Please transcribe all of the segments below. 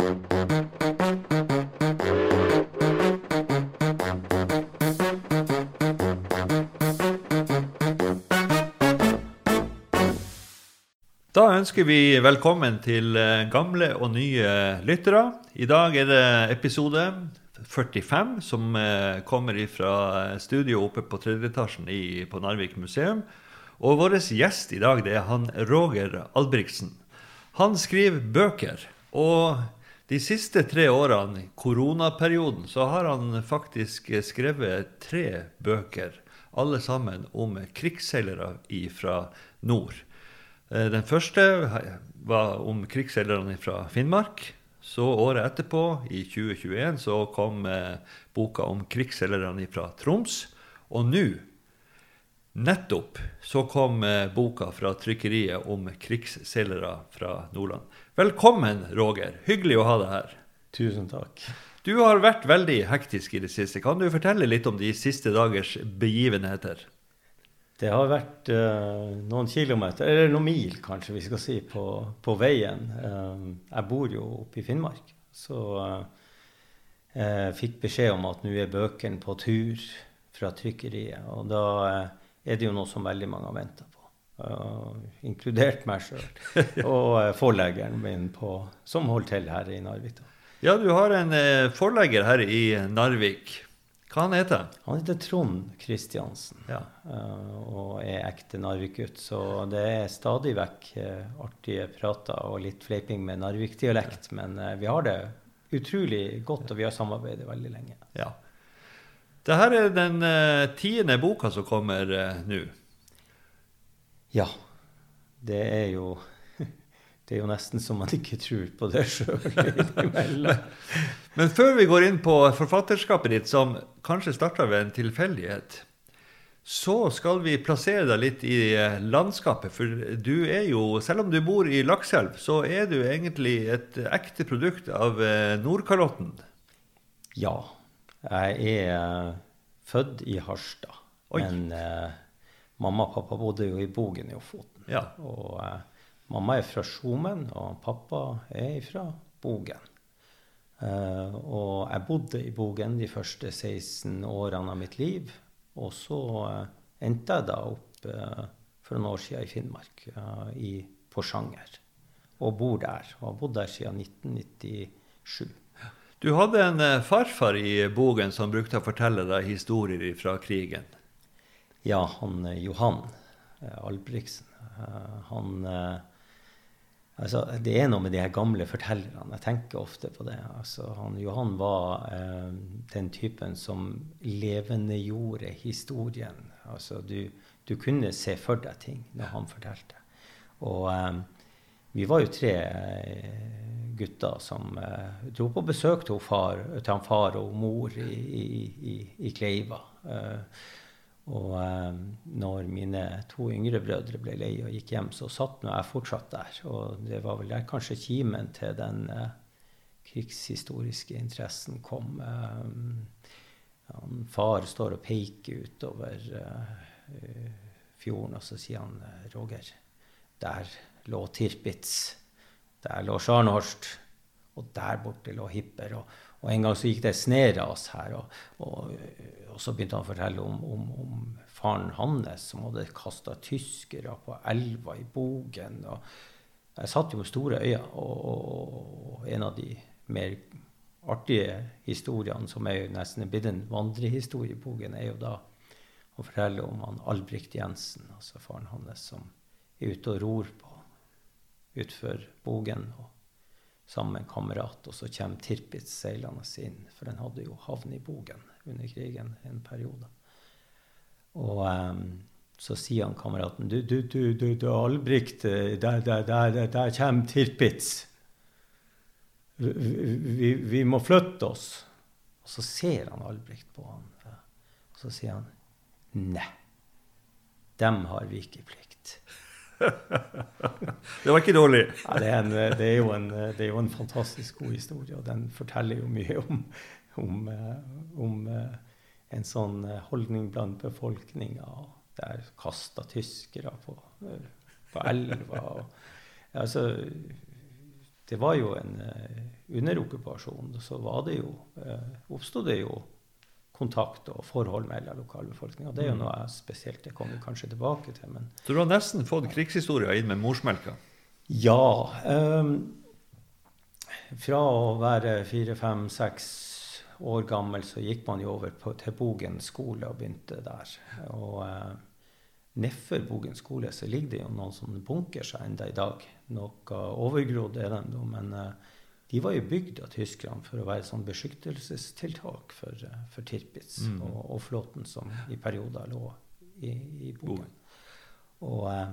Da ønsker vi velkommen til eh, gamle og nye lyttere. I dag er det episode 45 som eh, kommer fra studio oppe på tredje etasjen på Narvik museum. Og vår gjest i dag det er han Roger Albrigtsen. Han skriver bøker. Og de siste tre årene, koronaperioden, så har han faktisk skrevet tre bøker. Alle sammen om krigsseilere fra nord. Eh, den første var om krigsseilerne fra Finnmark. Så året etterpå, i 2021, så kom eh, boka om krigsseilerne fra Troms. Og nå, nettopp, så kom eh, boka fra trykkeriet om krigsseilere fra Nordland. Velkommen, Roger. Hyggelig å ha deg her. Tusen takk. Du har vært veldig hektisk i det siste. Kan du fortelle litt om de siste dagers begivenheter? Det har vært uh, noen kilometer, eller noen mil kanskje vi skal si, på, på veien. Uh, jeg bor jo oppe i Finnmark, så uh, jeg fikk beskjed om at nå er bøkene på tur fra trykkeriet. Og da er det jo noe som veldig mange har venta på. Inkludert meg sjøl. og forleggeren min på, som holder til her i Narvik. Ja, du har en forlegger her i Narvik. Hva han heter han? Han heter Trond Kristiansen ja. uh, og er ekte Narvik-gutt. Så det er stadig vekk uh, artige prater og litt fleiping med Narvik-dialekt. Men uh, vi har det utrolig godt, og vi har samarbeidet veldig lenge. Ja. Dette er den tiende boka som kommer nå. Ja. Det er jo det er jo nesten så man ikke tror på det sjøl Men før vi går inn på forfatterskapet ditt, som kanskje starta ved en tilfeldighet, så skal vi plassere deg litt i landskapet. For du er jo, selv om du bor i Lakselv, så er du egentlig et ekte produkt av eh, Nordkalotten. Ja. Jeg er eh, født i Harstad. Oi. Men eh, mamma og pappa bodde jo i Bogen i Ofoten. Ja. Og eh, Mamma er fra Skjomen, og pappa er fra Bogen. Eh, og jeg bodde i Bogen de første 16 årene av mitt liv. Og så eh, endte jeg da opp uh, for noen år siden i Finnmark, i Porsanger. Og bor der. Og har bodd der siden 1997. Du hadde en farfar i Bogen som brukte å fortelle deg historier fra krigen. Ja, han Johan Albrigtsen. han Altså, det er noe med de her gamle fortellerne. Jeg tenker ofte på det. Altså, han, Johan var eh, den typen som levendegjorde historien. Altså, du, du, kunne se for deg ting når han fortalte. Og eh, vi var jo tre eh, gutter som eh, dro på besøk til, far, til han far og mor i, i, i, i Kleiva. Eh, og eh, når mine to yngre brødre ble lei og gikk hjem, så satt nå jeg fortsatt der. Og det var vel der kanskje kimen til den eh, krigshistoriske interessen kom. Eh, han, far står og peker utover eh, fjorden, og så sier han eh, Roger, der lå Tirpitz. Der lå Scharnhorst. Og der borte lå Hipper. Og, og en gang så gikk det sneras her. Og, og, og, så begynte han å fortelle om, om, om faren hans som hadde kasta tyskere på elva i Bogen. Og jeg satt jo med store øyne. Og, en av de mer artige historiene, som er jo nesten blitt en vandrehistorie i Bogen, er jo da å fortelle om han Albrigt Jensen, altså faren hans, som er ute og ror på utfor Bogen. og sammen med en kamerat. Og så kommer Tirpitz seilende inn, for den hadde jo havn i Bogen under krigen en periode. Og um, så sier han kameraten Du, du, du, du, du Albrikt, der, der, der, der kommer Tirpitz. Vi, vi, vi, må flytte oss. Og så ser han Albrikt på han. Og så sier han Nei, dem har vi ikke plikt. det var ikke dårlig. Ja, det, er en, det, er en, det, er jo en, fantastisk god historie, og den forteller jo mye om, om, om en sånn holdning blant befolkninga. Der kasta tyskere på, på elva. Og, altså, det var jo en under okkupasjonen så var det jo, eh, oppsto det jo kontakt og forhold mellom lokalbefolkninga. Det er jo noe noe spesielt. jeg kommer kanskje tilbake til. men Så du har nesten fått krigshistoria inn med morsmelka? Ja. Um, fra å være fire, fem, seks år gammel så gikk man jo over på, til Bogen skole og begynte der. Og uh, nedfor Bogen skole så ligger det jo noen sånne bunkers ennå i dag. Noe overgrodd er de men eh, de var jo bygd av tyskerne for å være sånn beskyttelsestiltak for, for Tirpitz Mm. og, og flåten som i perioder lå i, i Bogen. Og eh,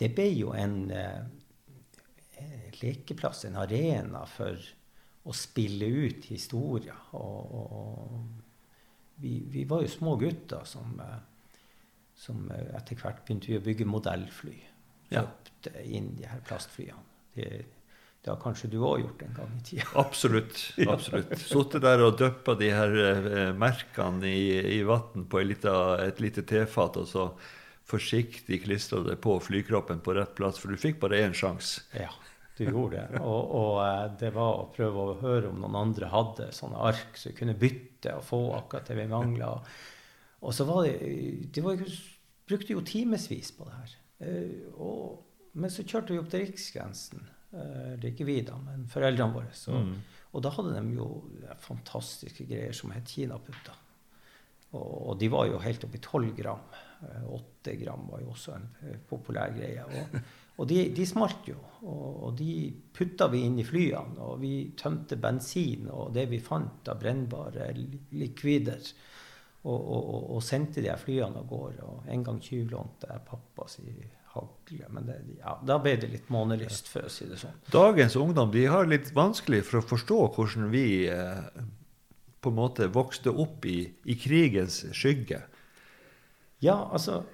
det ble jo en eh, lekeplass, en arena for å spille ut historier. Og, og, vi, vi var jo små gutter som, eh, som etter hvert begynte vi å bygge modellfly. Ja. Kjøpte inn de her plastflyene. Det, det har kanskje du òg gjort en gang i tida. Absolutt. absolutt. Sittet der og dyppa de her eh, merkene i, i vann på et lite, et lite tefat, og så forsiktig klistra det på flykroppen på rett plass, for du fikk bare én sjanse. Ja, du gjorde det. Og, og eh, det var å prøve å høre om noen andre hadde sånne ark så vi kunne bytte og få akkurat det vi mangla. Og så var det De var, brukte jo timevis på det her. Eh, og, men så kjørte vi opp til riksgrensen. Eh, er ikke vi, da, men foreldrene våre. Så, Mm. Og da hadde de jo fantastiske greier som het kinaputter. Og, og de var jo helt oppi 12 gram. Eh, 8 gram var jo også en eh, populær greie. Og, og de, de smalt jo. Og, og de putta vi inn i flyene. Og vi tømte bensin og det vi fant av brennbare li- likvider. Og, og, og, sendte de her flyene av gårde. Og en gang tyvlånte jeg pappa si hagle. Men det, ja, da ble det litt månelyst, for å si det sånn. Dagens ungdom de har litt vanskelig for å forstå hvordan vi eh, på en måte vokste opp i, i krigens skygge. Ja, altså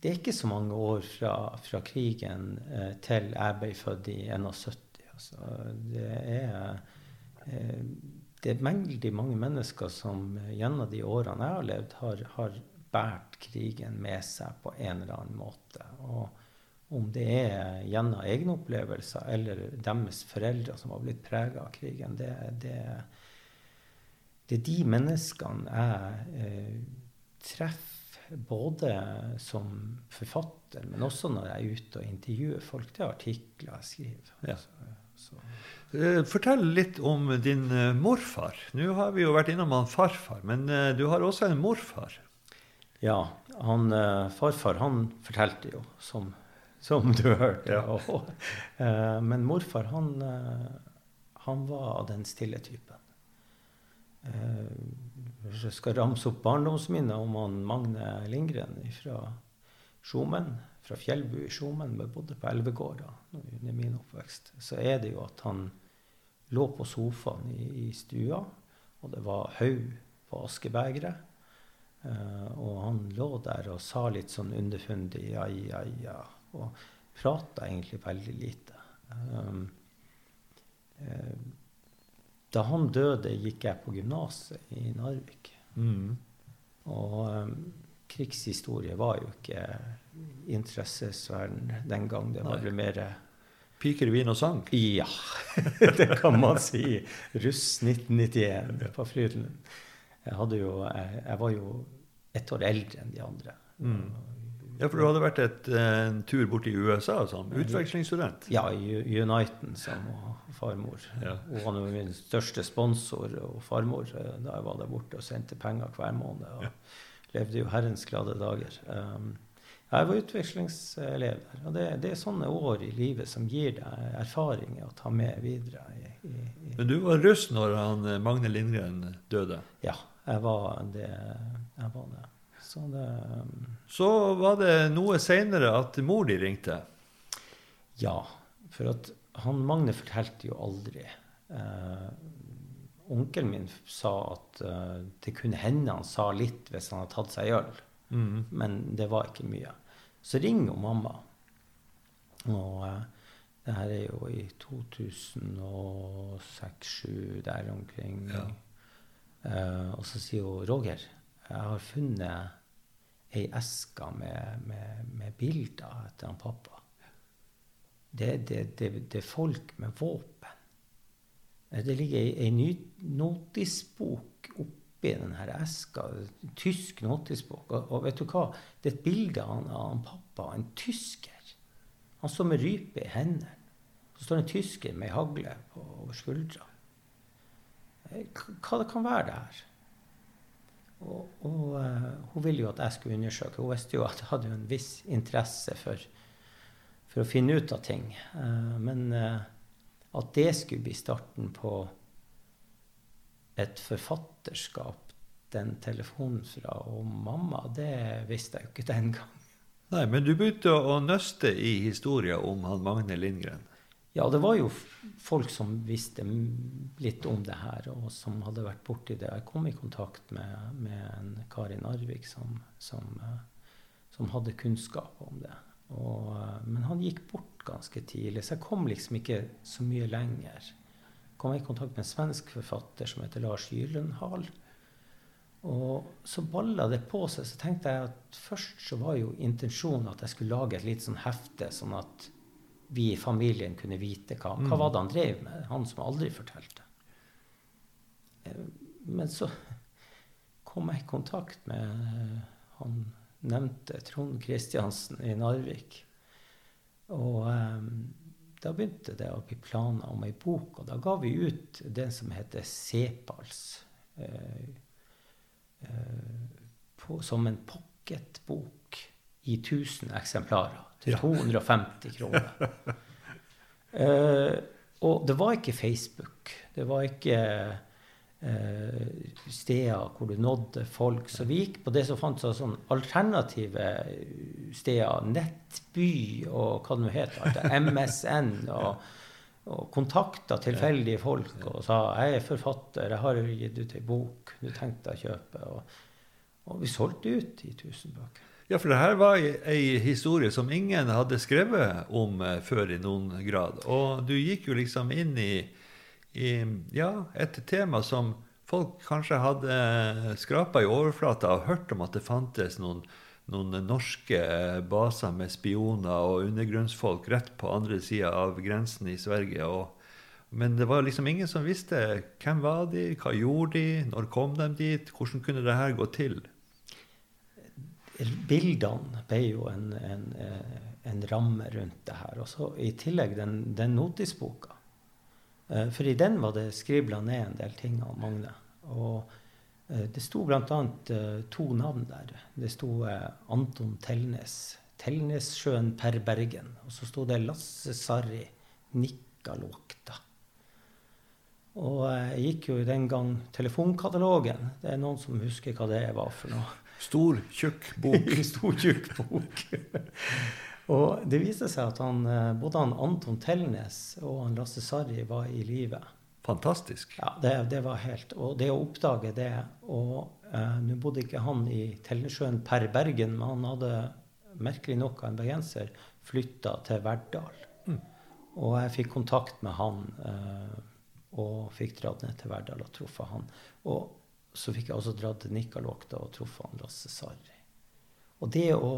Det er ikke så mange år fra, fra krigen eh, til jeg ble født i 71. Altså, det er eh, det er veldig mange mennesker som eh, gjennom de årene jeg har levd, har, har båret krigen med seg på en eller annen måte. Og om det er gjennom egne opplevelser eller deres foreldre som har blitt prega av krigen, det, det, det er de menneskene jeg eh, treffer både som forfatter, men også når jeg er ute og intervjuer folk. Det er artikler jeg skriver. Ja. Så, så. Eh, Fortell litt om din eh, morfar. Nå har vi jo vært innom han farfar, men eh, du har også en morfar. Ja, han, farfar han fortalte jo, som, som du hørte. Ja. Og, men morfar han, han var av den stille typen. Hvis jeg skal ramse opp barndomsminner om han Magne Lindgren fra Skjomen, fra Fjellbu i Skjomen, vi bodde på Elvegårda under min oppvekst, så er det jo at han lå på sofaen i, i stua, og det var haug på askebegeret. Uh, og han lå der og sa litt sånn underfundig ja, ja, ja. Og prata egentlig veldig lite. Um, uh, da han døde, gikk jeg på gymnaset i Narvik. Mm. Og um, krigshistorie var jo ikke interessesfæren den gang. Det var vel mer Piker, vin og sang. Ja, det kan man si. Russ 1991 på Frydenlund. Jeg, jo, jeg, jeg var jo ett år eldre enn de andre. Mm. Ja, for du hadde vært et, en tur borti USA som utvekslingsstudent. Ja, i Uniten som farmor. Ja. Hun var min største sponsor og farmor eh, da jeg var der borte og sendte penger hver måned. Og Ja. levde jo herrens glade dager. Um, jeg var utvekslingselev der. Og det, det er sånne år i livet som gir deg erfaringer å ta med videre. I, i, i. Men du var russ når han, eh, Magne Lindgren døde. Ja, jeg var det. Jeg var det. Så det um, Så var det noe seinere at mor di ringte. Ja, for at han Magne fortalte jo aldri. Uh, onkelen min sa at uh, det kunne hende han sa litt hvis han hadde tatt seg øl, Mm. men det var ikke mye. Så ringer mamma. Og uh, det her er jo i 2006-2007, der omkring. Ja. Uh, og så sier hun Roger, jeg har funnet ei eske med, med, med bilder etter han pappa. Det, det, det, det er folk med våpen. Eh, Det ligger ei, ei ny notisbok oppi denne eska. Tysk notisbok. Og, og vet du hva? Det er et bilde av han, han pappa, en tysker. Han står med rype i hendene. Så står en tysker med ei hagle på, over skuldra. Eh, Hva det kan være det her? Og, og uh, hun ville jo at jeg skulle undersøke. Hun visste jo at jeg hadde en viss interesse for, for å finne ut av ting. Uh, men uh, at det skulle bli starten på et forfatterskap, den telefonen fra og mamma, det visste jeg jo ikke den gang. Nei, men du begynte å nøste i historien om han Magne Lindgren. Ja, det var jo folk som visste litt om det her, og som hadde vært borti det. Jeg kom i kontakt med, med en kar i Narvik som, som, som hadde kunnskap om det. Og, men han gikk bort ganske tidlig, så jeg kom liksom ikke så mye lenger. Kom jeg i kontakt med en svensk forfatter som heter Lars Gyllenhal. Og så balla det på seg. Så tenkte jeg at først så var jo intensjonen at jeg skulle lage et lite sånn hefte, sånn at vi i familien kunne vite hva, hva var det han drev med. Han som aldri fortalte. Eh, Men så kom jeg i kontakt med eh, han nevnte Trond Kristiansen i Narvik. Og eh, da begynte det å bli planer om ei bok, og da ga vi ut den som heter Sepals. Eh, eh, på, som en pocketbok i 1000 eksemplarer til Ja. 250 kroner. Eh, og det var ikke Facebook. Det var ikke steder hvor du nådde folk. Så vi gikk på det som fantes sånn alternative steder. Nettby og hva det nå alt det, MSN. og og kontakta tilfeldige folk og sa 'Jeg er forfatter, jeg har gitt ut ei bok du tenkte å kjøpe'. Og, og vi solgte ut i 1000 bøker. Ja, for det her var ei- ei historie som ingen hadde skrevet om eh, før i noen grad. Og du gikk jo liksom inn i, i ja, et tema som folk kanskje hadde skrapa i overflata og hørt om at det fantes noen, noen norske baser med spioner og undergrunnsfolk rett på andre sida av grensen i Sverige. Og, men det var liksom ingen som visste hvem var de, hva gjorde de, når kom de dit, hvordan kunne det her gå til? Bildene ble jo en, en, eh, en ramme rundt det her. Og så i tillegg den, den notisboka. Eh, For i den var det skribla ned en del ting om Magne. Og eh, det sto bl.a. to navn der. Det sto eh, Anton Telnes. Telnessjøen per Bergen. Og så sto det Lasse Sarri Nikkaluokta. Og eh, jeg gikk jo den gang telefonkatalogen. Det er noen som husker hva det var for noe. Stor, tjukk bok. Stor, tjukk bok. og det viste seg at han, eh, både han Anton Telnes og han Lasse Sarri var i live. Fantastisk. Ja, det, det var helt Og det å oppdage det Og eh, nå bodde ikke han i Telnesjøen per Bergen, men han hadde merkelig nok av en bergenser flytta til Verdal. Og jeg fikk kontakt med han eh, og fikk dratt ned til Verdal og truffet han. Og så fikk jeg også dratt til Nikkaluokta og truffet han Lasse Sarri. Og det å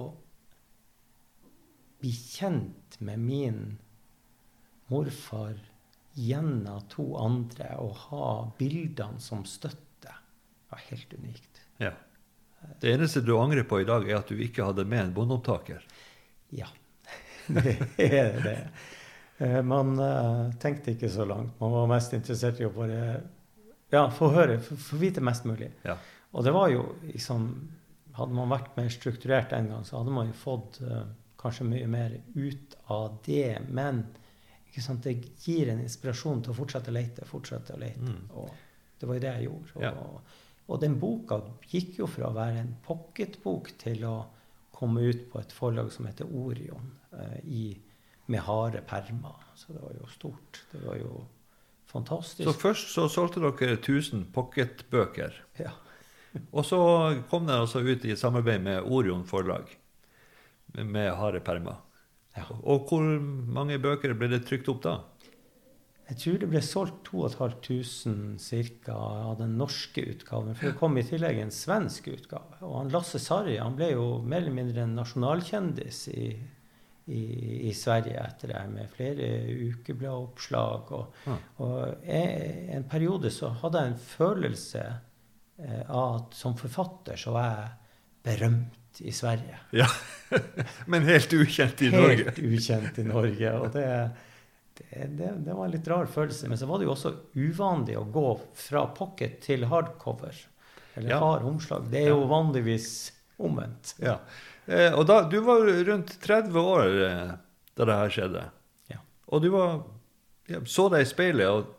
bli kjent med min morfar gjennom to andre og ha bildene som støtte, var helt unikt. Ja. Det eneste du angrer på i dag, er at du ikke hadde med en bondeopptaker. Ja, det er det. Eh, Man eh, tenkte ikke så langt. Man var mest interessert i å bare ja, få høre, få vite mest mulig. Ja. Og det var jo liksom Hadde man vært mer strukturert en gang, så hadde man jo fått eh, kanskje mye mer ut av det. Men det gir en inspirasjon til å fortsette å lete, fortsette å lete. Mm. Og det var jo det jeg gjorde. Og, Ja. og den boka gikk jo fra å være en pocketbok til å komme ut på et forlag som heter Orion, eh, i, med harde permer. Så det var jo stort. Det var jo fantastisk. Så først så solgte dere 1000 pocketbøker. ja. Og så kom den altså ut i samarbeid med Orion forlag, med- harde permer. Ja. Og hvor mange bøker ble det trykt opp da? Jeg tror det ble solgt 2500 ca. av den norske utgaven. For det kom i tillegg en svensk utgave. Og han Lasse Sarri han ble jo mer eller mindre en nasjonalkjendis i, i, i Sverige etter det, med flere ukebladoppslag. Og, Ja. og jeg, en periode så hadde jeg en følelse eh, av at som forfatter så var jeg berømt i Sverige. Ja. Men helt ukjent i Norge. Helt ukjent i Norge. Og det, det, det, det var en litt rar følelse. Men så var det jo også uvanlig å gå fra pocket til hardcover. Eller Ja. hard omslag. Det er jo vanligvis omvendt. Ja. Eh, og da, du var rundt 30 år eh, da det her skjedde. Ja. Og du var, så deg i speilet, og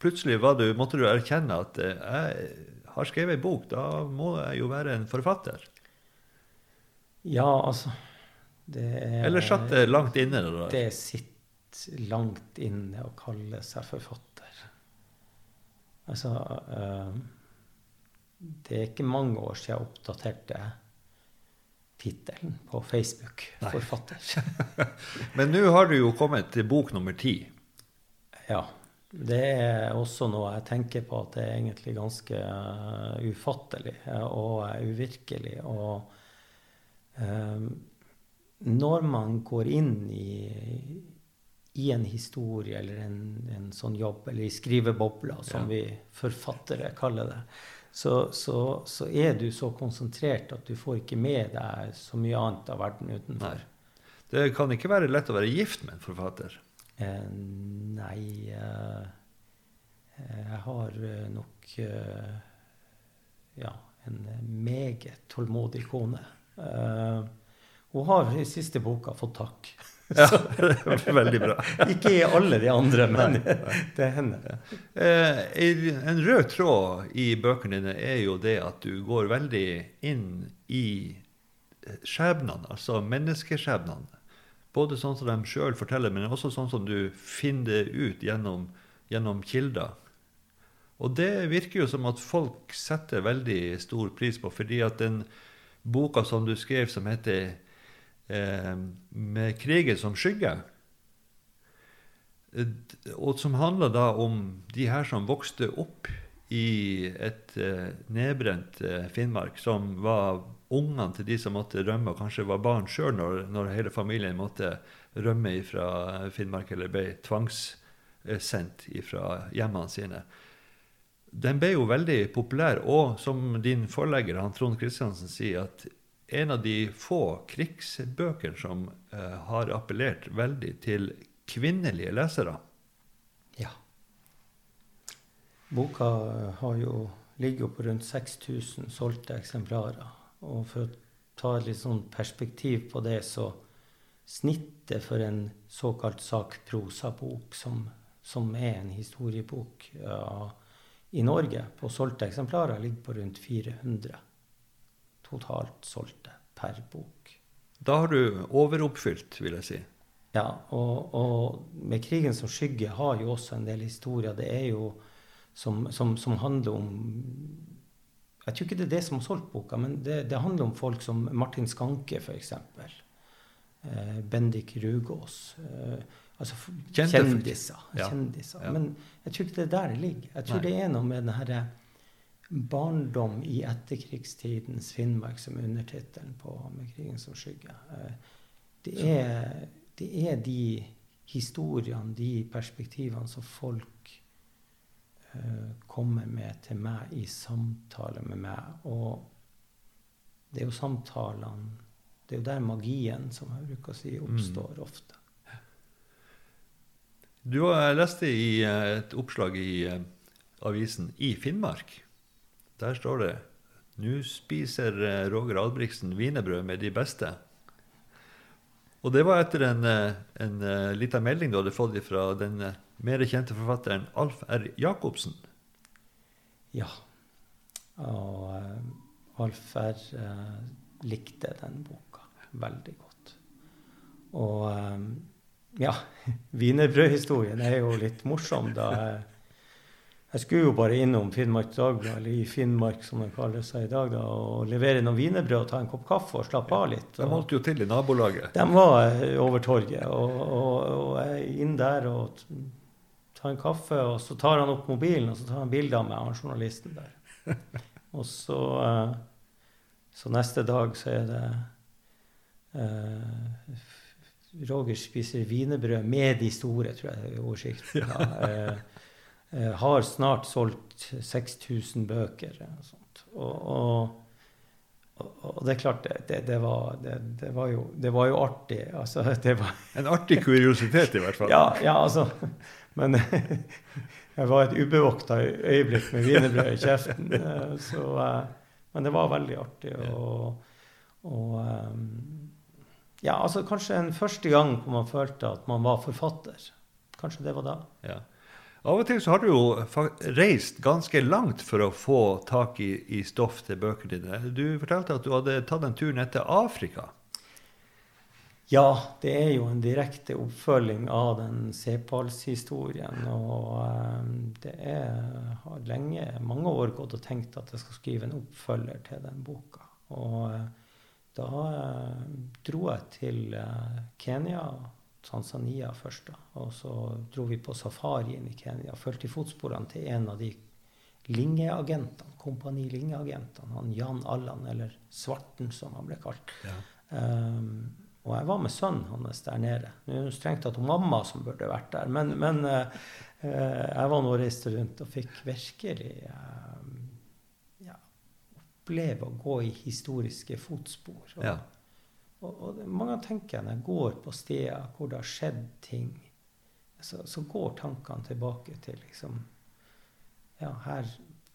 plutselig var du, måtte du erkjenne at eh, jeg har skrevet ei bok. Da må jeg jo være en forfatter. Ja, altså det er, Eller satt det langt inne? Det der? Det sitter langt inne å kalle seg forfatter. Altså eh, Det er ikke mange år siden jeg oppdaterte tittelen på Facebook. Nei. Forfatter. Men nå har du jo kommet til bok nummer ti. Ja. Det er også noe jeg tenker på at det er egentlig ganske eh, ufattelig eh, og uvirkelig. Og når man går inn i, i en historie eller en, en sånn jobb, eller i skrivebobla, som Ja. vi forfattere kaller det, så, så, så er du så konsentrert at du får ikke med deg så mye annet av verden utenfor. Nei. Det kan ikke være lett å være gift med en forfatter. Eh, nei eh, Jeg har eh, nok eh, ja, en meget tålmodig kone. Eh, hun har i siste boka fått takk. Ja, det Veldig bra. Ikke i alle de andre, men det hender. Eh, en rød tråd i bøkene dine er jo det at du går veldig inn i eh, skjebnene, altså menneskeskjebnene. Både sånn som de sjøl forteller, men også sånn som du finner det ut gjennom, gjennom kilder. Og det virker jo som at folk setter veldig stor pris på, fordi at den boka som du skrev som heter eh, 'Med krigen som skygge', og som handler da om de her som vokste opp i et eh, nedbrent eh, Finnmark, som var ungene til de som måtte rømme, og kanskje var barn sjøl når, når hele familien måtte rømme fra Finnmark eller ble tvangssendt fra hjemmene sine. Den ble jo veldig populær, og som din forlegger han Trond Kristiansen sier, at en av de få krigsbøker som eh, har appellert veldig til kvinnelige lesere. Ja. Boka har jo, ligger jo på rundt 6000 solgte eksemplarer. Og for å ta litt sånn perspektiv på det, så snittet for en såkalt sakprosabok, som, som er en historiebok ja, i Norge, på solgte eksemplarer, ligger på rundt 400 totalt solgte per bok. Da har du overoppfylt, vil jeg si. Ja, og, og, med 'Krigen som skygge' har jo også en del historier. Det er jo som, som, som handler om Jeg tror ikke det er det som har solgt boka, men det, det handler om folk som Martin Skanke, f.eks. Eh, Bendik Rugås. Eh, altså folk. kjendiser. Ja. kjendiser. Ja. Men jeg tror ikke det er der det ligger. Jeg tror Nei. det er noe med den herre barndom i etterkrigstidens Finnmark, som er undertittelen på 'Med krigen som skygge'. Eh, det er, det er de historiene, de perspektivene som folk eh, kommer med til meg i samtale med meg. Og det er jo samtalene Det er jo der magien, som jeg bruker å si, oppstår ofte. Du leste i eh, et oppslag i eh, avisen I Finnmark. Der står det Nå spiser eh, Roger Albrigtsen wienerbrød med de beste. Og det var etter en, en liten melding du hadde fått fra den mer kjente forfatteren Alf R. Jacobsen. Ja. Og Alf R. likte den boka veldig godt. Og ja, wienerbrødhistorien er jo litt morsom. da jeg, skulle jo bare innom Finnmark Dagblad, eller i Finnmark som det kaller seg i dag, da, og levere noen wienerbrød og ta en kopp kaffe og slappe av litt. De Og, holdt jo til i nabolaget. de var eh, over torget, og, og, og jeg er inn der og tar en kaffe, og så tar han opp mobilen og så tar han bilde av meg, han journalisten der. Og så, eh, så neste dag så er det eh, Roger spiser wienerbrød med de store, tror jeg er overskriften. Ja. Eh, eh, har snart solgt 6000 bøker. Og, sånt. Og, og, og, det er klart, det, det, var, det, var, jo, det var jo artig. Altså, var, en artig kuriositet, i hvert fall. Ja, ja altså. Men jeg var et ubevokta øyeblikk med wienerbrød i kjeften. Eh, så, men det var veldig artig. Og, og ja, altså kanskje en første gang hvor man følte at man var forfatter. Kanskje det var da. Ja. Av og til så har du jo reist ganske langt for å få tak i, i stoff til bøkene dine. Du fortalte at du hadde tatt en tur ned til Afrika. Ja, det er jo en direkte oppfølging av den Sepals-historien. Og um, det er, har lenge, mange år gått og tenkt at jeg skal skrive en oppfølger til den boka. Og uh, da eh, dro jeg til eh, Kenya, Tanzania først. da, Og så dro vi på safarien i Kenya. Fulgte i fotsporene til en av de Linge-agentene, Kompani Linge-agentene. Han Jan Allan, eller Svarten, som han ble kalt. Ja. Um, og jeg var med sønnen hans der nede. Nå er det strengt tatt mamma som burde vært der, men, men uh, jeg var nå reiste rundt og fikk virkelig uh, oppleve å gå i historiske fotspor. Og, ja. og, og mange av tenkerne går på steder hvor det har skjedd ting, så, så går tankene tilbake til liksom Ja, her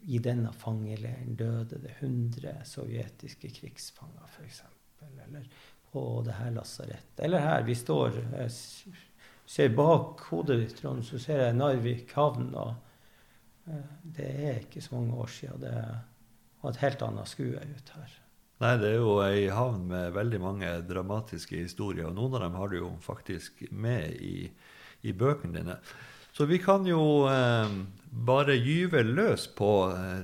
i denne fangeleiren døde det 100 sovjetiske krigsfanger, f.eks. Eller på det her lasarettet. Eller her. Vi står jeg ser bak hodet ditt, Trond, så ser jeg Narvik havn. og eh, Det er ikke så mange år siden. det og et helt annet skue ut her. Nei, det er jo ei havn med veldig mange dramatiske historier, og noen av dem har du jo faktisk med i, i bøkene dine. Så vi kan jo eh, bare gyve løs på eh,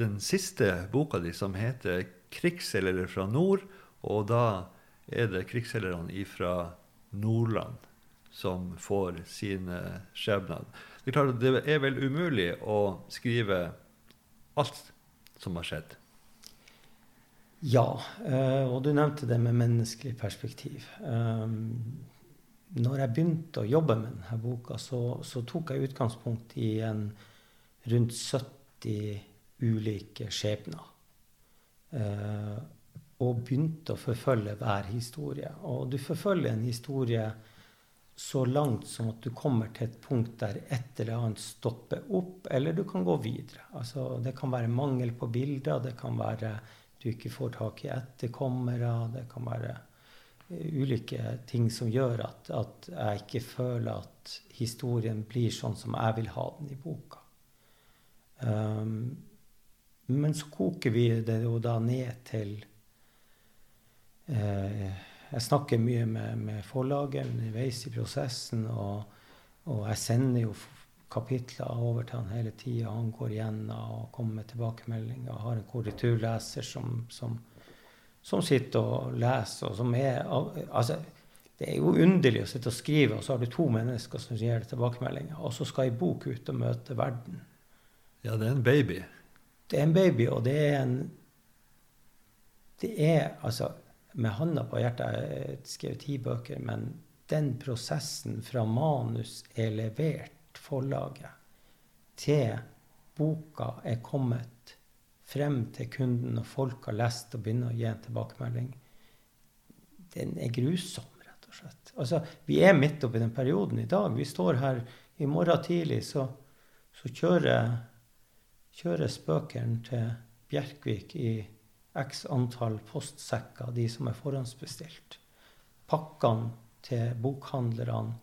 den siste boka di, som heter 'Krigsseilere fra nord', og da er det krigsseilerne fra Nordland som får sine skjebner. Det er klart det er vel umulig å skrive alt som har skjedd? Ja, eh, og du nevnte det med menneskelig perspektiv. Um, når jeg begynte å jobbe med denne boka, så, så tok jeg utgangspunkt i en rundt 70 ulike skjebner. Uh, og begynte å forfølge hver historie. Og du forfølger en historie så langt som at du kommer til et punkt der et eller annet stopper opp, eller du kan gå videre. Altså, det kan være mangel på bilder, det kan være du ikke får tak i etterkommere, det kan være eh, ulike ting som gjør at, at, jeg ikke føler at historien blir sånn som jeg vil ha den i boka. Um, men så koker vi det jo da ned til eh, jeg snakker mye med, med forlaget underveis i prosessen, og, og, jeg sender jo kapitler over til han hele tida. Han går igjennom og kommer med tilbakemeldinger. Har en korrekturleser som, som, som, sitter og leser, og som er Altså, det er jo underlig å sitte og skrive, og så har du to mennesker som gir deg tilbakemeldinger, og så skal ei bok ut og møte verden. Ja, det er en baby. Det er en baby, og det er en Det er altså med handa på hjertet, jeg skrev ti bøker, men den prosessen fra manus er levert forlaget, til boka er kommet frem til kunden, og folk har lest og begynner å gi en tilbakemelding, den er grusom, rett og slett. Altså, vi er midt oppi den perioden i dag. Vi står her i morgen tidlig, så, så kjører, kjører spøkeren til Bjerkvik i x antall postsekker, de som er forhåndsbestilt. Pakkene til bokhandlerne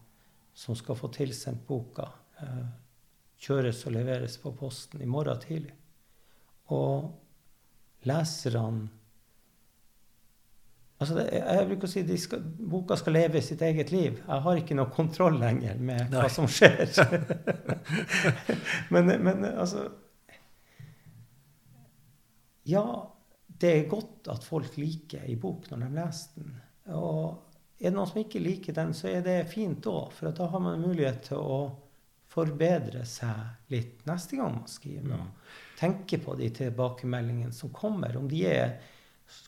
som skal få tilsendt boka, eh, kjøres og leveres på posten i morgen tidlig. Og leserne Altså det, jeg bruker å si skal, Boka skal leve sitt eget liv. Jeg har ikke noe kontroll lenger med Nei. hva som skjer. men, men altså Ja, det er godt at folk liker ei bok når de leser den. Og er det noen som ikke liker den, så er det fint òg, for da har man mulighet til å forbedre seg litt neste gang man skriver. Ja. Tenke på de tilbakemeldingene som kommer, om de er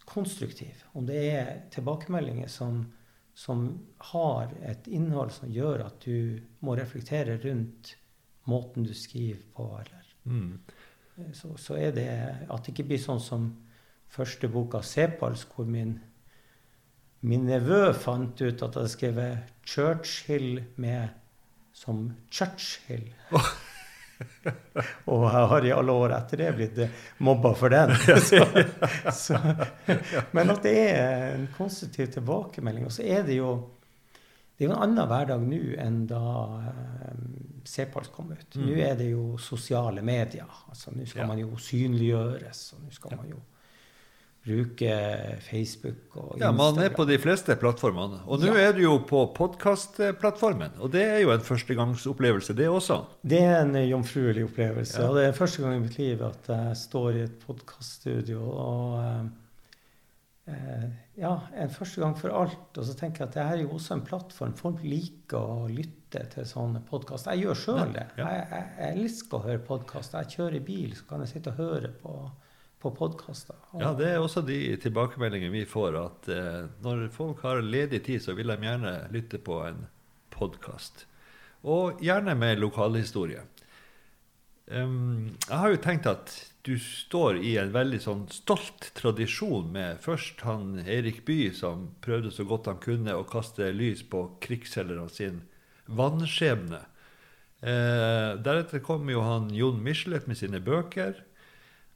konstruktive. Om det er tilbakemeldinger som, som har et innhold som gjør at du må reflektere rundt måten du skriver på, eller Mm. så, så er det at det ikke blir sånn som første boka, 'Sepals', hvor min, min nevø fant ut at jeg hadde skrevet 'Churchill' med som 'Churchill'. Og jeg har i alle år etter det blitt mobba for den. Så, så, men at det er en konstruktiv tilbakemelding. Og så er det jo det er jo en annen hverdag nå enn da um, Sepals kom ut. Mm. Nå er det jo sosiale medier. altså Nå skal Ja. man jo synliggjøres, og nå skal Ja. man jo bruke Facebook og Instagram. Ja, man er på de fleste plattformene. Og nå Ja. er du jo på podkastplattformen, og det er jo en førstegangsopplevelse, det også. Det er en jomfruelig opplevelse. Ja. Og det er første gang i mitt liv at jeg står i et podkaststudio. Og eh, eh, ja, en første gang for alt. Og så tenker jeg at det her er jo også en plattform. Folk liker å lytte til sånne podkaster. Jeg gjør sjøl det. Ja. Jeg, jeg, jeg elsker å høre podkaster. Jeg kjører i bil, så kan jeg sitte og høre på, på podkaster. Ja, det er også de tilbakemeldingene vi får, at eh, når folk har ledig tid, så vil de gjerne lytte på en podkast. Og gjerne med lokalhistorie. Um, jeg har jo tenkt at du står i en veldig sånn stolt tradisjon med først han Erik Bye, som prøvde så godt han kunne å kaste lys på krigsselgerne sin vannskjebne. Eh, deretter kom jo han Jon Michelet med sine bøker.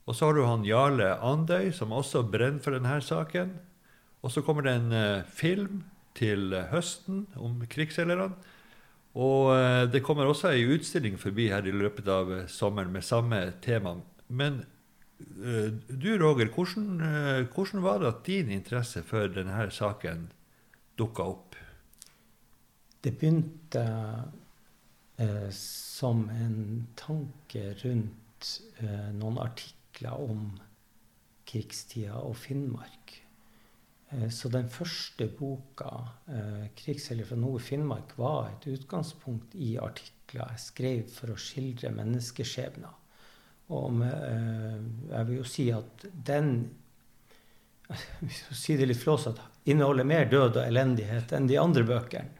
Og så har du han Jarle Andøy, som også brenner for denne saken. Og så kommer det en uh, film til høsten om krigsseilerne. Og uh, det kommer også ei utstilling forbi her i løpet av eh, sommeren med samme tema. Men du, Roger, hvordan, hvordan var det at din interesse for denne saken dukka opp? Det begynte som en tanke rundt noen artikler om krigstida og Finnmark. Eh, så den første boka, eh, 'Krigsseiler fra Nord-Finnmark', var et utgangspunkt i artikler jeg skrev for å skildre menneskeskjebner. Og eh, jeg vil jo si at den hvis jeg sier det litt flåsete, inneholder mer død og elendighet enn de andre bøkene.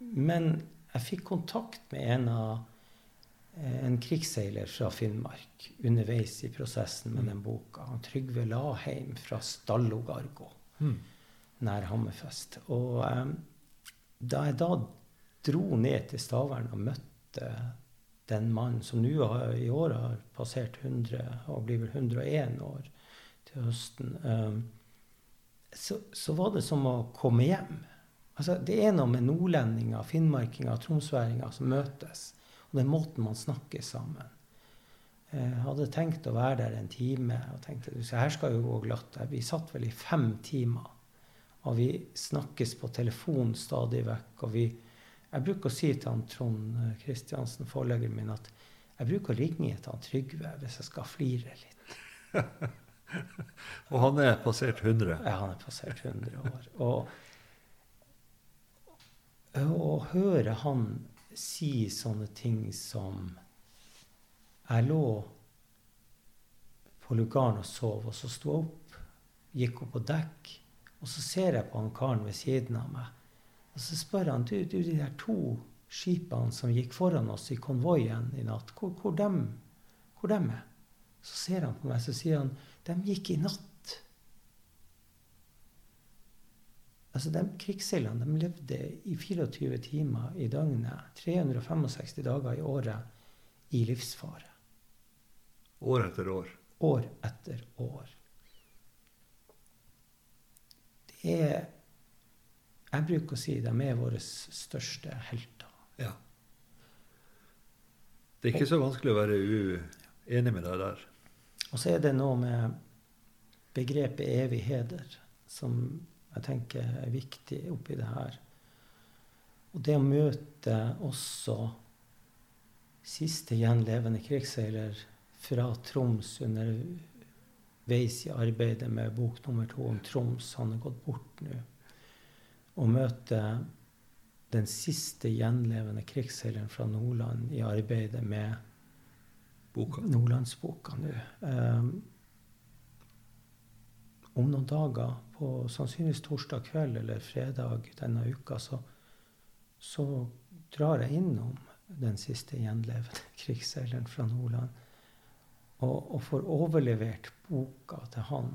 Men jeg fikk kontakt med en av en krigsseiler fra Finnmark underveis i prosessen med den boka. Han Trygve Laheim fra Stallogargo nær Hammerfest. Og um, da jeg da dro ned til Stavern og møtte den mannen som nå i år har passert 100 og blir vel 101 år til høsten, um, så, så var det som å komme hjem. Altså, det er noe med nordlendinger, finnmarkinger, tromsværinger som møtes. Og den måten man snakker sammen. Jeg hadde tenkt å være der en time og tenkte her skal jo gå glatt. Vi satt vel i fem timer. Og vi snakkes på telefon stadig vekk. Og vi, jeg bruker å si til han Trond Kristiansen, forleggeren min, at jeg bruker å ringe til han Trygve hvis jeg skal flire litt. Og han er passert 100. Ja, han er passert 100 år. Og å høre han si sånne ting som Jeg lå på lugaren og sov, og så sto jeg opp, gikk opp på dekk, og så ser jeg på han karen ved siden av meg. Og så spør han du, du de der to skipene som gikk foran oss i konvoien i natt, hvor, hvor, dem, hvor dem er? Så ser han på meg, så sier han de gikk i natt. Altså, de Krigsseilerne de levde i 24 timer i døgnet, 365 dager i året, i livsfare. År etter år. År etter år. Det er Jeg bruker å si de er våre største helter. Ja. Det er ikke så vanskelig å være uenig med deg der. Og så er det noe med begrepet evig heder som jeg tenker er viktig oppi det her. Og det å møte også siste gjenlevende krigsseiler fra Troms underveis i arbeidet med bok nummer to om Troms, han er gått bort nå, å møte den siste gjenlevende krigsseileren fra Nordland i arbeidet med Boka. Nordlandsboka nå. Um, om noen dager, på sannsynligvis torsdag kveld eller fredag denne uka, så, så drar jeg innom den siste gjenlevende krigsseileren fra Nordland og, og, får overlevert boka til han.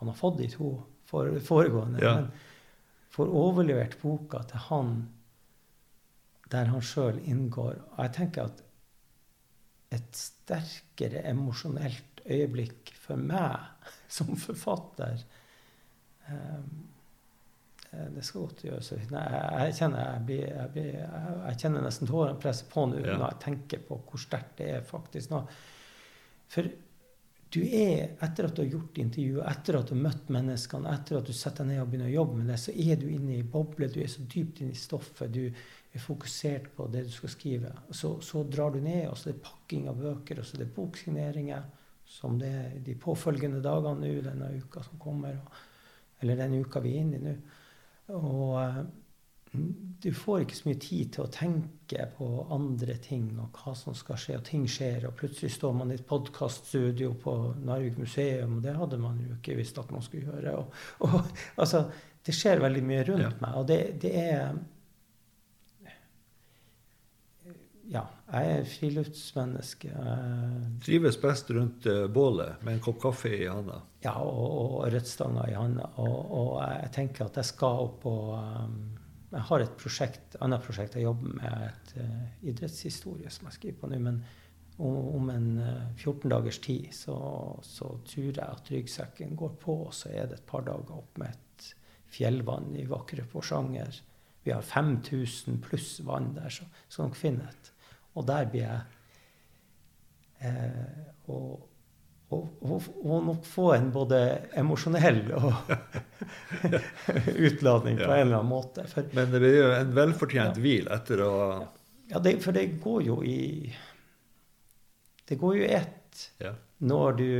Han har fått de to foregående. Ja. men Får overlevert boka til han der han sjøl inngår. Og jeg tenker at et sterkere emosjonelt øyeblikk for meg som forfatter um, det skal godt gjøres. Jeg, jeg, kjenner, jeg, blir, jeg, blir, jeg, kjenner nesten tårene presse på nå ja. når jeg tenker på hvor sterkt det er faktisk nå. For du er, etter at du har gjort intervju, etter at du har møtt menneskene, etter at du setter deg ned og begynner å jobbe med det, så er du inne i boble. Du er så dypt inne i stoffet. Du er fokusert på det du skal skrive. Så, så drar du ned, og så er det pakking av bøker, og så er det boksigneringer, som det er de påfølgende dagene nå, denne uka som kommer, eller den uka vi er inne i nå. Og eh, du får ikke så mye tid til å tenke på andre ting og hva som skal skje, og ting skjer. Og plutselig står man i et podkaststudio på Narvik museum, og det hadde man jo ikke visst at man skulle gjøre. Og, og, altså, det skjer veldig mye rundt ja. meg, og det, det, er Ja, jeg er friluftsmenneske. Trives best rundt uh, bålet med en kopp kaffe i handa? Ja, og, og rødstanga i handa. Og, og, jeg tenker at jeg skal opp og um, jeg har et prosjekt, annet prosjekt jeg jobber med, et uh, idrettshistorie som jeg skriver på nå. Men om, om en uh, eh, 14 dagers tid så, så, tror jeg at ryggsekken går på, og så er det et par dager opp med et fjellvann i vakre Porsanger. Vi har 5000 pluss vann der, så skal dere finne et. Og der blir jeg eh, og, og, og, og, nok få en både emosjonell og utladning på en eller annen måte. For, Men det blir jo en velfortjent ja. hvil etter å Ja, det, for det går jo i Det går jo i ett ja. når du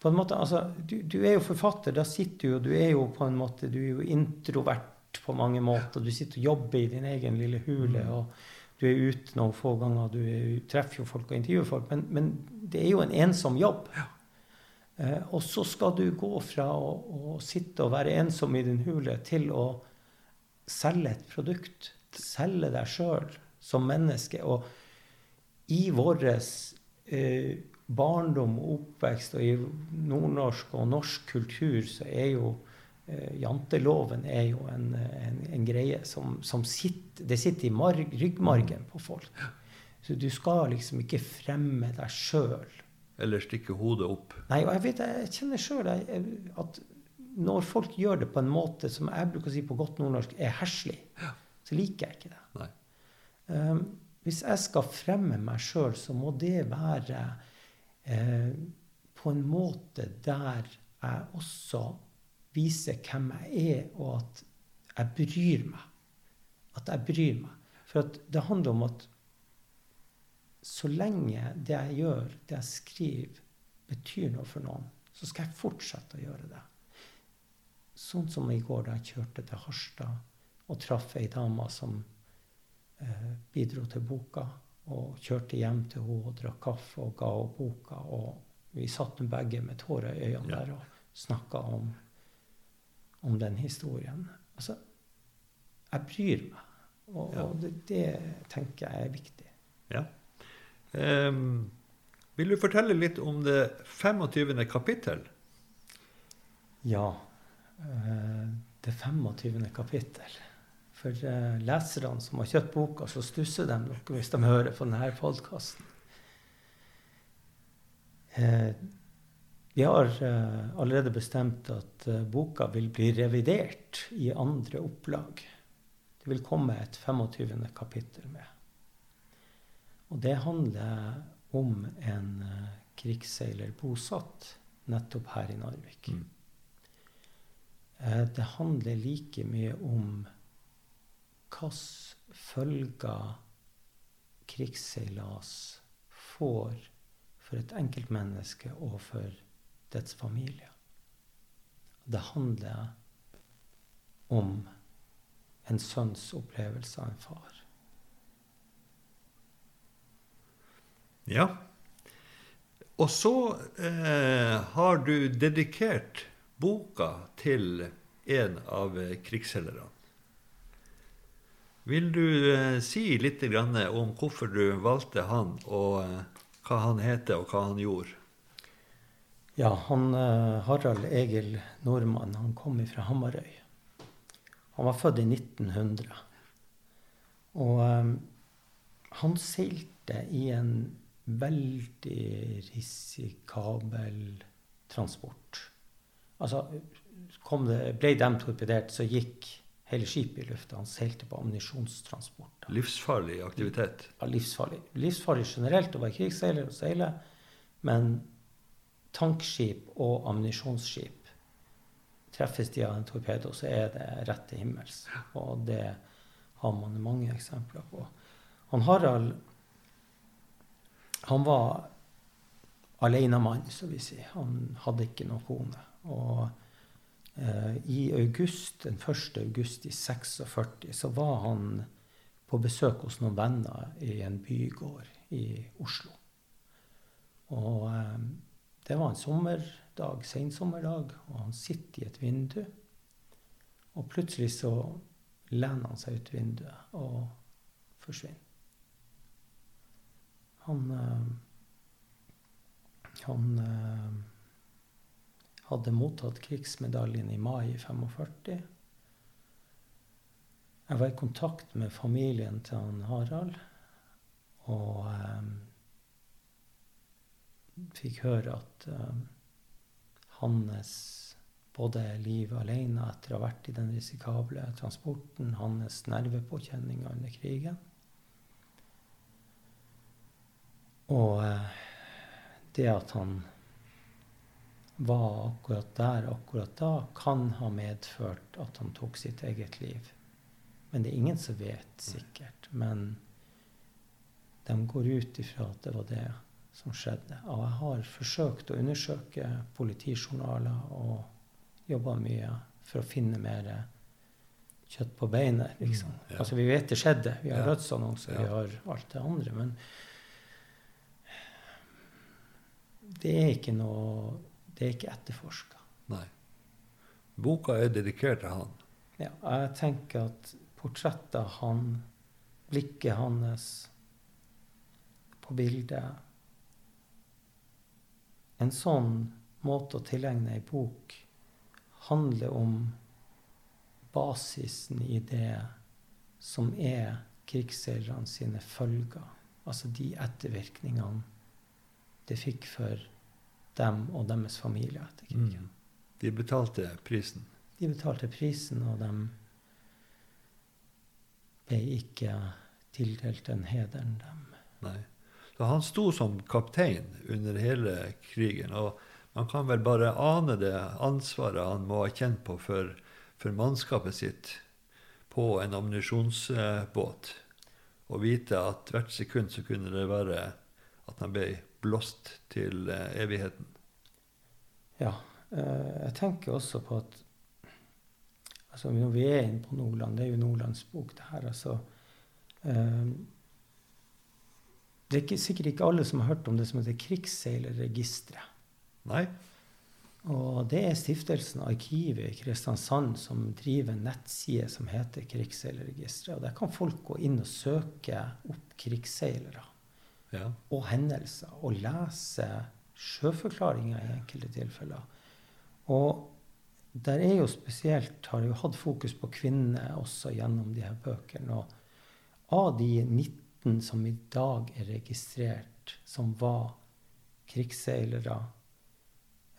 på en måte, altså, du, du, er jo forfatter. Da sitter du jo Du er jo på en måte, du er jo introvert på mange måter. Du sitter og jobber i din egen lille hule. Mm. og du er ute noen få ganger, du er, treffer jo folk og intervjuer folk. Men, men, det er jo en ensom jobb. Ja. Eh, og så skal du gå fra å, å, sitte og være ensom i din hule til å selge et produkt. Selge deg sjøl som menneske. Og i vår eh, barndom og oppvekst og i nordnorsk og norsk kultur så er jo eh, janteloven er jo en, en, greie som, som, sitter Det sitter i marg, ryggmargen på folk. Så du skal liksom ikke fremme deg sjøl eller stikke hodet opp? Nei, og jeg vet, jeg kjenner sjøl at når folk gjør det på en måte som jeg bruker å si på godt nordnorsk er herselig, så liker jeg ikke det. Um, hvis jeg skal fremme meg sjøl, så må det være eh, på en måte der jeg også viser hvem jeg er, og at jeg bryr meg. At jeg bryr meg. For det handler om at så lenge det jeg gjør, det jeg skriver, betyr noe for noen, så skal jeg fortsette å gjøre det. Sånn som i går da jeg kjørte til Harstad og traff ei dame som eh, bidro til boka. Og kjørte hjem til henne og drakk kaffe og ga henne boka. Og vi satt begge med tårer i øynene ja. der og snakka om, om, den historien. Altså, jeg bryr meg. Og, ja. og det, det tenker jeg er viktig. Ja. Um, vil du fortelle litt om det 25. kapittel? Ja. Uh, det 25. kapittel. For uh, leserne som har kjøpt boka, så stusser de noe hvis de hører på denne podkasten. Uh, vi har allerede bestemt at boka vil bli revidert i andre opplag. Det vil komme et 25. kapittel med. Og det handler om en uh, krigsseiler bosatt nettopp her i Narvik. Mm. Det handler like mye om hvilke følger krigsseilas får for et enkeltmenneske og for dets familie. Det handler om en sønns opplevelse av en far. Ja. Og så eh, har du dedikert boka til en av krigsseilerne. Vil du eh, si litt om hvorfor du valgte han, og eh, hva han heter, og hva han gjorde? Ja, han eh, Harald Egil Nordmann han kom fra Hamarøy. Han var født i 1900. Og um, han seilte i en veldig risikabel transport. Altså, det, ble de torpedert, så gikk hele skipet i lufta. Han seilte på ammunisjonstransport. Livsfarlig aktivitet? Ja, livsfarlig. Livsfarlig generelt å være krigsseiler og seile. Men tankskip og ammunisjonsskip treffes de av en torpedo, så er det rett til himmels. Og det har man mange eksempler på. Han Harald han var alenemann, så vi sier. Han hadde ikke noen kone. Og Eh, I august, den 1. august i 46 så var han på besøk hos noen venner i en bygård i Oslo. Og eh, det var en sommerdag, sensommerdag, og han sitter i et vindu. Og plutselig så lener han seg ut vinduet og forsvinner. Han eh, Han hadde mottatt krigsmedaljen i mai 45. Jeg var i kontakt med familien til han Harald. Og um, fikk høre at um, hans både liv alene etter å ha vært i den risikable transporten, hans nervepåkjenninger under krigen Og uh, det at han var akkurat der akkurat da, kan ha medført at han tok sitt eget liv. Men det er ingen som vet sikkert. Men de går ut ifra at det var det som skjedde. Og jeg har forsøkt å undersøke politijournaler og jobba mye for å finne mer kjøtt på beinet. liksom. Mm, ja. Altså, Vi vet det skjedde. Vi har ja. dødsannonser, ja. vi har alt det andre. Men det er ikke noe det er ikke etterforska. Nei. Boka er dedikert til han. Ja, jeg tenker at portrettet av han, blikket hans på bildet En sånn måte å tilegne ei bok handler om basisen i det som er krigsseilerne sine følger. Altså de ettervirkningene det fikk for dem og deres familie etter krigen. Mm. De betalte prisen? De betalte prisen, og de ble ikke tildelt den hederen, dem. Nei. Så han sto som kaptein under hele krigen. Og man kan vel bare ane det ansvaret han må ha kjent på for, for mannskapet sitt på en ammunisjonsbåt. Og vite at hvert sekund så kunne det være at han ble blåst til eh, evigheten. Ja. Eh, jeg tenker også på at altså Når vi er inne på Nordland, det er jo Nordlands bok, det her. altså eh, Det er ikke, sikkert ikke alle som har hørt om det som heter Krigsseilerregisteret. Nei. Og det er stiftelsen Arkivet i Kristiansand som driver en nettside som heter Krigsseilerregisteret. Og der kan folk gå inn og søke opp krigsseilere ja. og hendelser. Og lese sjøforklaringer i enkelte tilfeller. Og der er jo spesielt har jo hatt fokus på kvinner også gjennom de her bøkene. Og av de 19 som i dag er registrert, som var krigsseilere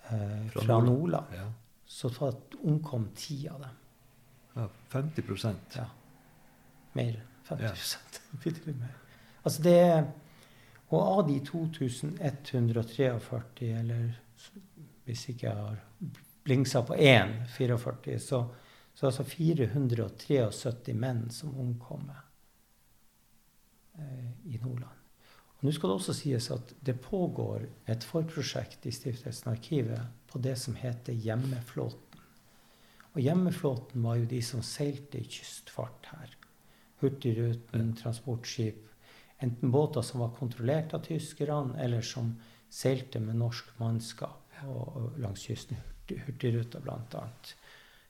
eh, fra, fra Nordland, ja. så omkom ti av dem. Ja, 50 Ja. Mer. 50% ja. mer. Altså det er og av de 2143, eller hvis ikke jeg har blingsa på én, 44, så, så altså 473 menn som omkommer i Nordland. Og Nå skal det også sies at det pågår et forprosjekt i Stiftelsen Arkivet på det som heter Hjemmeflåten. Og Hjemmeflåten var jo de som seilte i kystfart her. Hurtigruten, transportskip, enten båter som var kontrollert av tyskerne, eller som seilte med norsk mannskap langs kysten. Hurtigruta, annet.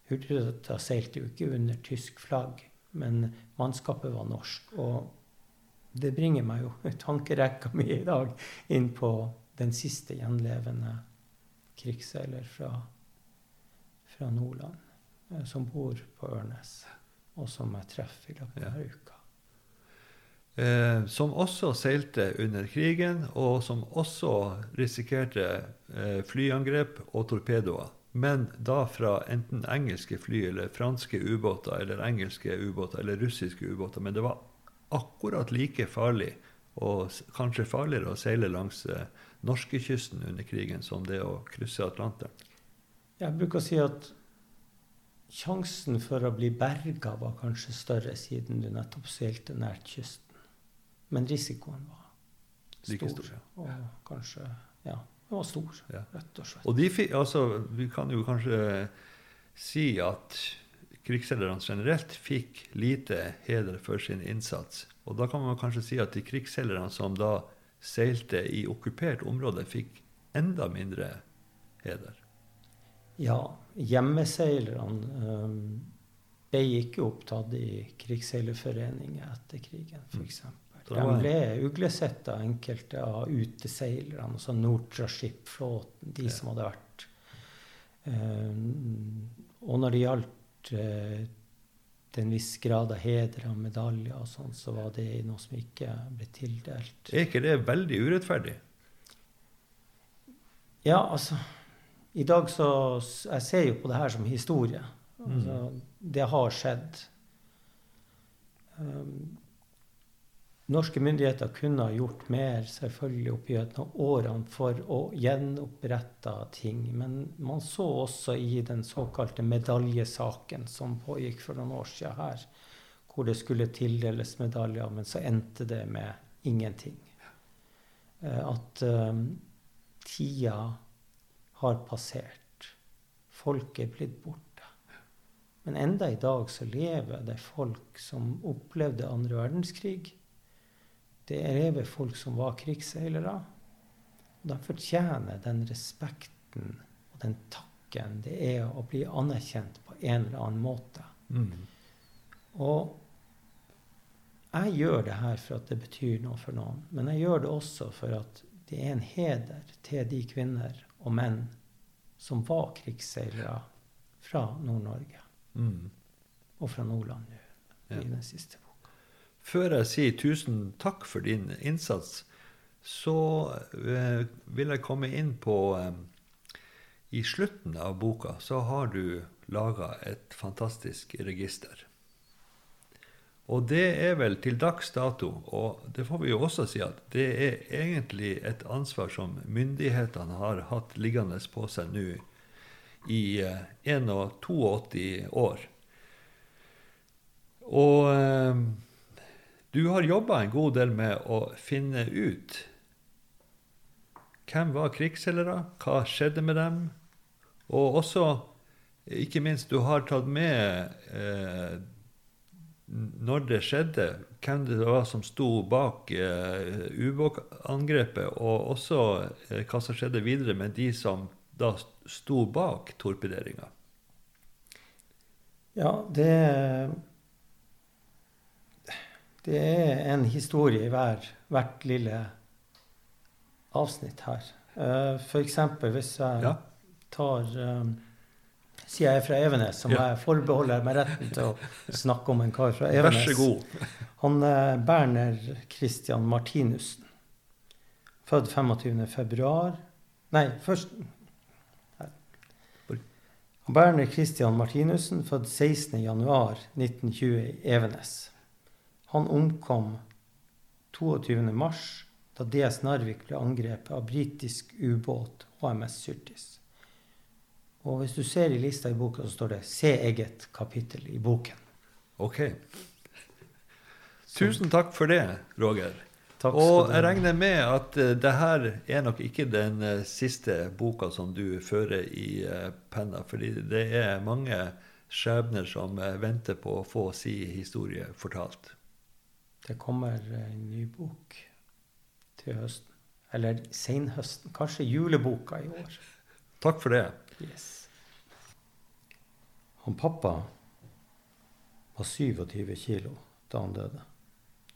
Hurtigruta seilte jo ikke under tysk flagg, men mannskapet var norsk. Og det bringer meg jo tankerekka mi i dag inn på den siste gjenlevende krigsseiler fra, fra Nordland, eh, som bor på Ørnes, og som jeg treffer i løpet av ja. uka. Eh, som også seilte under krigen, og som også risikerte eh, flyangrep og torpedoer. Men da fra enten engelske fly eller franske ubåter eller engelske ubåter eller russiske ubåter. Men det var akkurat like farlig, og kanskje farligere, å seile langs eh, norskekysten under krigen som det å krysse Atlanteren. Jeg bruker å si at sjansen for å bli berga var kanskje større siden du nettopp seilte nært kysten. Men risikoen var stor. Like stor ja. Og kanskje Ja, den var stor, ja. rett og slett. Og de, altså, vi kan jo kanskje si at krigsseilerne generelt fikk lite heder for sin innsats. Og da kan man kanskje si at de krigsseilerne som da seilte i okkupert område, fikk enda mindre heder. Ja, hjemmeseilerne um, ble ikke opptatt i krigsseilerforeninger etter krigen, f.eks. Mm. De ble uglesett av enkelte av uteseilerne, altså Nortraship-flåten, de ja. som hadde vært um, Og når det gjaldt uh, til en viss grad av heder og medaljer og sånn, så var det noe som ikke ble tildelt. Er ikke det veldig urettferdig? Ja, altså I dag så Jeg ser jo på det her som historie. Altså, mm. Det har skjedd. Um, Norske myndigheter kunne ha gjort mer selvfølgelig opp gjennom årene for å gjenopprette ting. Men man så også i den såkalte medaljesaken som pågikk for noen år siden her, hvor det skulle tildeles medaljer, men så endte det med ingenting. Eh, at um, tida har passert. Folk er blitt borte. Men enda i dag så lever det folk som opplevde andre verdenskrig det er lever folk som var krigsseilere. De fortjener den respekten og den takken det er å bli anerkjent på en eller annen måte. Mm. Og jeg gjør det her for at det betyr noe for noen. Men jeg gjør det også for at det er en heder til de kvinner og menn som var krigsseilere fra Nord-Norge. Mm. Og fra Nordland nå, i den siste. Før jeg sier tusen takk for din innsats, så eh, vil jeg komme inn på eh, I slutten av boka så har du laga et fantastisk register. Og det er vel til dags dato, og det får vi jo også si at det er egentlig et ansvar som myndighetene har hatt liggende på seg nå i eh, 81 år. Og eh, du har jobba en god del med å finne ut hvem var krigsseilere, hva skjedde med dem, og også, ikke minst, du har tatt med eh, når det skjedde, hvem det var som sto bak eh, ubåtangrepet, og også eh, hva som skjedde videre med de som da sto bak torpederinga. Ja, det det er en historie i hver, hvert lille avsnitt her. Uh, eh, F.eks. hvis jeg ja. tar um, Sier jeg er fra Evenes, som ja. jeg forbeholder meg retten til å snakke om en kar fra Evenes. Vær så god. Han er Berner Christian Martinussen. Født 25. februar Nei, først Berner Christian Martinussen, født 16. januar 1920 i Evenes. Han omkom 22.3 da DS Narvik ble angrepet av britisk ubåt HMS Syrtis. Og hvis du ser i lista i boka, så står det 'Se eget kapittel' i boken. Ok. Tusen takk for det, Roger. Takk og jeg regner med at uh, det her er nok ikke den uh, siste boka som du fører i uh, penna, fordi det er mange skjebner som venter på å få si historie fortalt. Det kommer en ny bok til høsten. Eller senhøsten. Kanskje juleboka i år. Takk for det. Yes. Han pappa var 27 kilo da han døde.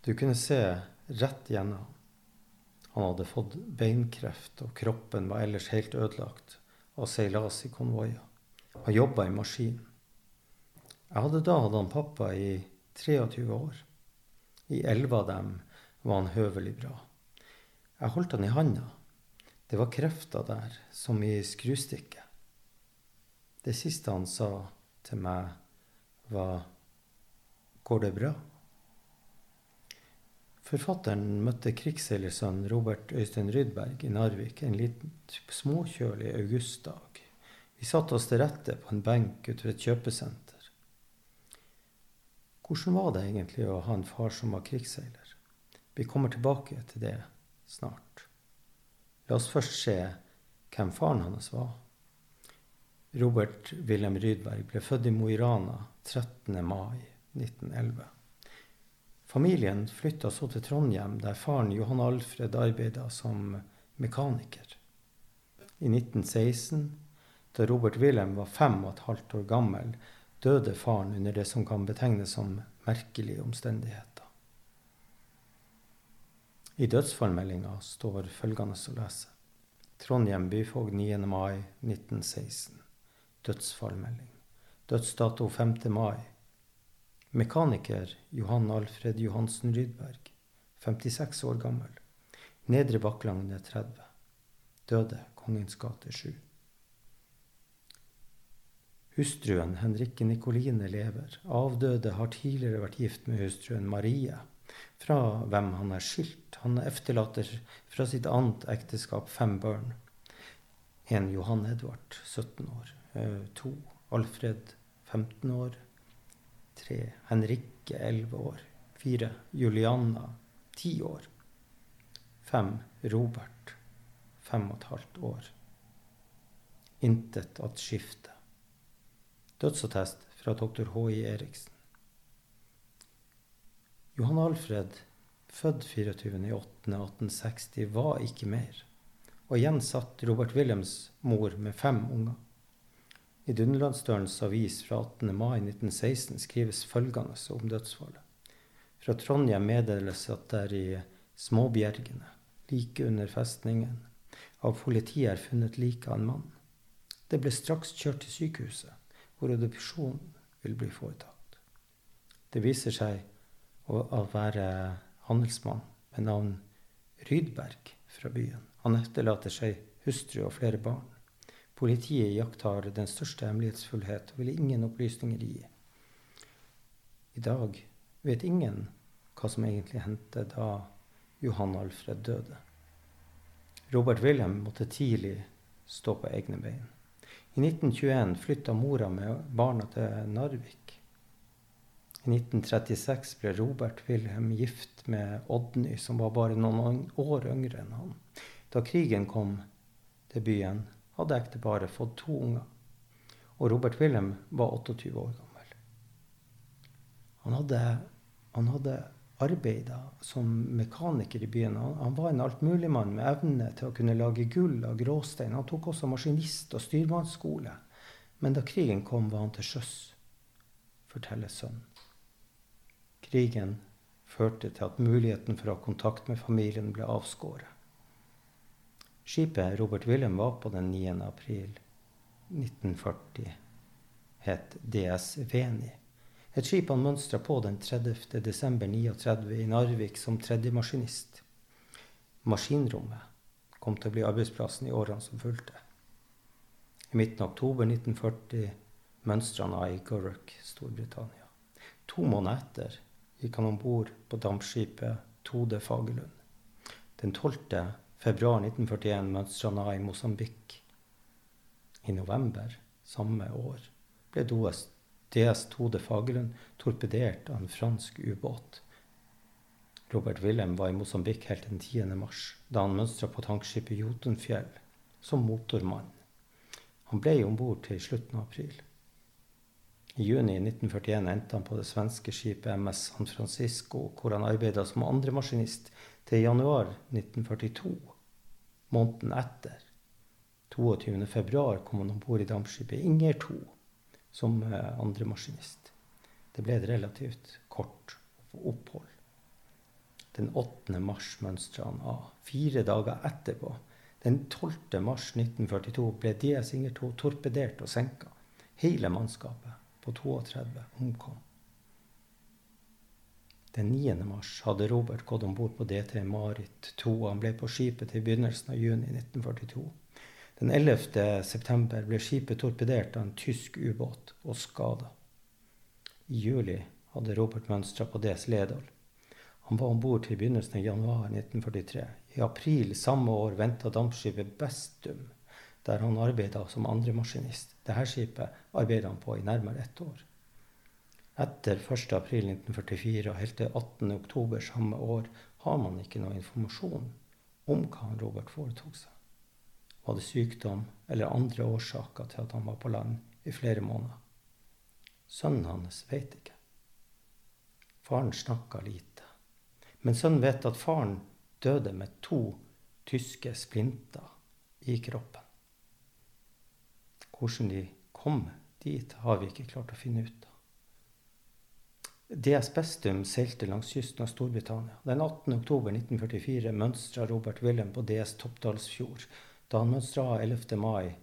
Du kunne se rett gjennom ham. Han hadde fått beinkreft, og kroppen var ellers helt ødelagt av seilas i konvoier. Han jobba i maskin. Jeg hadde da hatt han pappa i 23 år. I elleve av dem var han høvelig bra. Jeg holdt han i handa. Det var krefter der, som i skrustikket. Det siste han sa til meg, var Går det bra? Forfatteren møtte krigsseilersønnen Robert Øystein Rydberg i Narvik en liten småkjølig augustdag. Vi satte oss til rette på en benk utover et kjøpesenter. Hvordan var det egentlig å ha en far som var krigsseiler? Vi kommer tilbake til det snart. La oss først se hvem faren hans var. Robert Wilhelm Rydberg ble født i Mo i Rana 13. mai 1911. Familien flytta så til Trondheim, der faren Johan Alfred arbeida som mekaniker. I 1916, da Robert Wilhelm var fem og et halvt år gammel, døde faren under det som kan betegnes som merkelige omstendigheter. I dødsfallmeldinga står følgende å lese. Trondheim byfogd 9. mai 1916. Dødsfallmelding. Dødsdato 5. mai Mekaniker Johan Alfred Johansen Rydberg, 56 år gammel. Nedre Bakklandet 30. Døde Kongens gate 7. Hustruen Henrikke Nikoline lever. Avdøde har tidligere vært gift med hustruen Marie, fra hvem han er skilt. Han efterlater fra sitt annet ekteskap fem barn. En Johan Edvard, 17 år. Eh, to Alfred, 15 år. Tre Henrikke, elleve år. Fire Julianna, 10 år. Fem Robert, fem og et halvt år. Intet at skifte. Dødsattest fra doktor H.I. Eriksen. Johan Alfred, født 24.8.1860, var ikke mer. Og igjen satt Robert Williams mor med fem unger. I Dunderlandsdølens avis fra 18. mai 1916 skrives følgende om dødsfallet. Fra Trondheim meddeles at det er i Småbjergene, like under festningen, av politiet er funnet liket av en mann. Det ble straks kjørt til sykehuset, hvor adopsjon vil bli foretatt. Det viser seg å være handelsmann med navn Rydberg fra byen. Han etterlater seg hustru og flere barn. Politiet iakttar den største hemmelighetsfullhet og vil ingen opplysninger gi. I dag vet ingen hva som egentlig hendte da Johan Alfred døde. Robert Wilhelm måtte tidlig stå på egne bein. I 1921 flytta mora med barna til Narvik. I 1936 ble Robert Wilhelm gift med Odny, som var bare noen år yngre enn han. Da krigen kom til byen, hadde ekteparet fått to unger. Og Robert Wilhelm var 28 år gammel. Han hadde, han hadde arbeida som mekaniker i byen. Han, han var en altmuligmann med evne til å kunne lage gull av gråstein. Han tok også maskinist- og styrmannsskole. Men da krigen kom, var han til sjøs, forteller sønnen. Krigen førte til at muligheten for å ha kontakt med familien ble avskåret. Skipet Robert Wilhelm var på den 9. april 1940, het DS Veni. Et skip han mønstra på den 30. desember 39 i Narvik som tredjemaskinist. Maskinrommet kom til å bli arbeidsplassen i årene som fulgte. I midten av oktober 1940 mønstra han i Gurrock, Storbritannia. To måneder etter gikk han om bord på dampskipet Tode Fagerlund. Den 12 februar 1941 mønstra han i Mosambik. I november samme år ble DS Tode Fagerlund torpedert av en fransk ubåt. Robert Wilhelm var i Mosambik helt den 10. mars, da han mønstra på tankskipet Jotunfjell som motormann. Han ble om bord til slutten av april. I juni 1941 endte han på det svenske skipet MS San Francisco, hvor han arbeida som andremaskinist til januar 1942 måneden etter. 22.2 kom han om bord i dampskipet Inger 2, som eh, andremaskinist. Det ble et relativt kort opphold. Den 8. mars mønstra han av. Fire dager etterpå, den 12. mars 1942, ble DS Inger 2 torpedert og senka. Hele mannskapet på 32 omkom. Den 9. mars hadde Robert gått om bord på DT Marit 2. Han ble på skipet til begynnelsen av juni 1942. Den 11. september ble skipet torpedert av en tysk ubåt og skada. I juli hadde Robert mønstra på DS Ledal. Han var om bord til begynnelsen av januar 1943. I april samme år venta dampskipet Bestum, der han arbeida som andremaskinist. Dette skipet arbeidet han på i nærmere ett år. Etter 1.4.1944 og helt til 18.10 samme år har man ikke noe informasjon om hva Robert foretok seg. Var det sykdom eller andre årsaker til at han var på land i flere måneder? Sønnen hans vet ikke. Faren snakka lite. Men sønnen vet at faren døde med to tyske splinter i kroppen. Hvordan de kom dit, har vi ikke klart å finne ut av. DS Bestum seilte langs kysten av Storbritannia. Den 18. oktober 1944 mønstra Robert Wilhelm på DS Toppdalsfjord. Da han mønstra 11. mai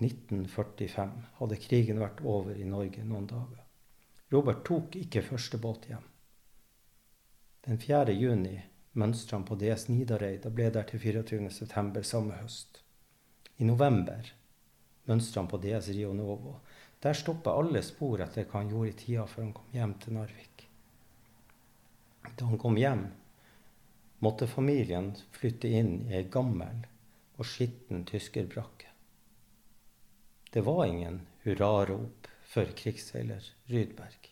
1945, hadde krigen vært over i Norge noen dager. Robert tok ikke første båt hjem. Den 4. juni mønstra han på DS Nidareid og ble der til 24.9. samme høst. I november mønstra han på DS Rio Novo. Der stoppa alle spor etter hva han gjorde i tida før han kom hjem til Narvik. Da han kom hjem, måtte familien flytte inn i ei gammel og skitten tyskerbrakke. Det var ingen hurrarop for krigsseiler Rydberg.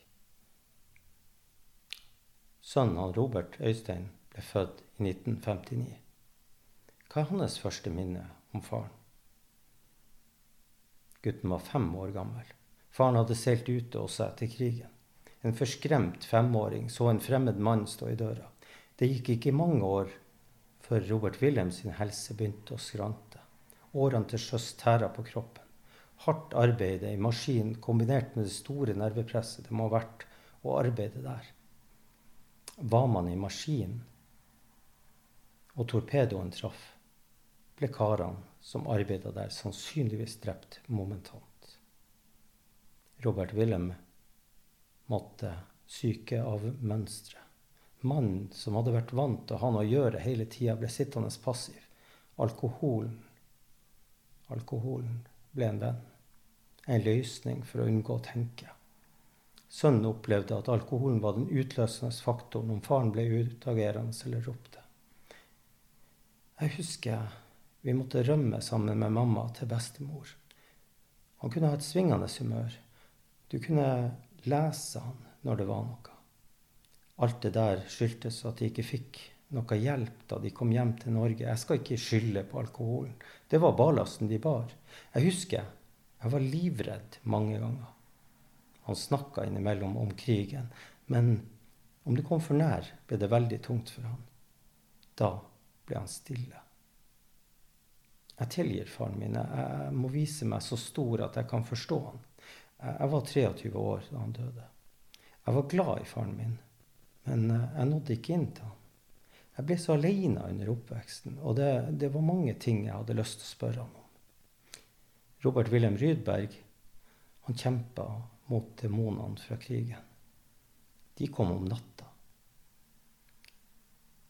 Sønnen av Robert Øystein ble født i 1959. Hva er hans første minne om faren? Gutten var fem år gammel. Faren hadde seilt ute også etter krigen. En forskremt femåring så en fremmed mann stå i døra. Det gikk ikke mange år før Robert Wilhelm sin helse begynte å skrante. Årene til sjøs tæra på kroppen. Hardt arbeide i maskin kombinert med det store nervepresset det må ha vært å arbeide der. Var man i maskin og torpedoen traff, ble karene som arbeida der, sannsynligvis drept momentant. Robert Wilhelm måtte syke av mønsteret. Mannen som hadde vært vant til å ha noe å gjøre hele tida, ble sittende passiv. Alkoholen Alkoholen ble en venn. En løsning for å unngå å tenke. Sønnen opplevde at alkoholen var den utløsende faktoren om faren ble utagerende eller ropte. Jeg husker vi måtte rømme sammen med mamma til bestemor. Han kunne ha et svingende humør. Du kunne lese han når det var noe. Alt det der skyldtes at de ikke fikk noe hjelp da de kom hjem til Norge. Jeg skal ikke skylde på alkoholen. Det var ballasten de bar. Jeg husker jeg var livredd mange ganger. Han snakka innimellom om krigen, men om det kom for nær, ble det veldig tungt for han. Da ble han stille. Jeg tilgir faren min. Jeg må vise meg så stor at jeg kan forstå han. Jeg var 23 år da han døde. Jeg var glad i faren min, men eh, jeg nådde ikke inn til han. Jeg ble så aleine under oppveksten, og det, det, var mange ting jeg hadde lyst til å spørre han om. Robert Wilhelm Rydberg han kjempa mot demonene fra krigen. De kom om natta.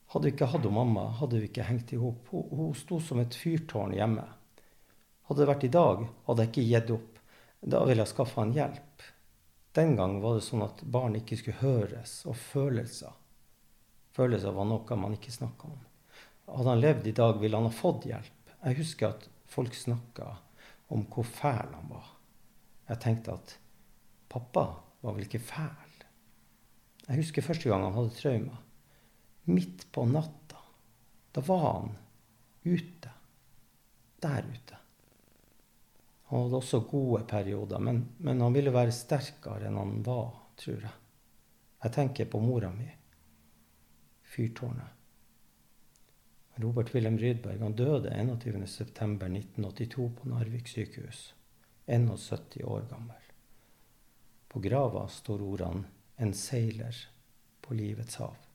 Hadde vi ikke hatt mamma, hadde vi ikke hengt i hop. Hun, hun sto som et fyrtårn hjemme. Hadde det vært i dag, hadde jeg ikke gitt opp. Da ville jeg skaffe han hjelp. Den gang var det sånn at barn ikke skulle høres, og følelser. Følelser var noe man ikke snakka om. Hadde han levd i dag, ville han ha fått hjelp. Jeg husker at folk snakka om hvor fæl han var. Jeg tenkte at pappa var vel ikke fæl? Jeg husker første gang han hadde traumer. Midt på natta. Da var han ute. Der ute. Han hadde også gode perioder, men, men, han ville være sterkere enn han var, tror jeg. Jeg tenker på mora mi. Fyrtårnet. Robert Wilhelm Rydberg han døde 21.9.1982 på Narvik sykehus. 71 år gammel. På grava står ordene 'En seiler på livets hav'.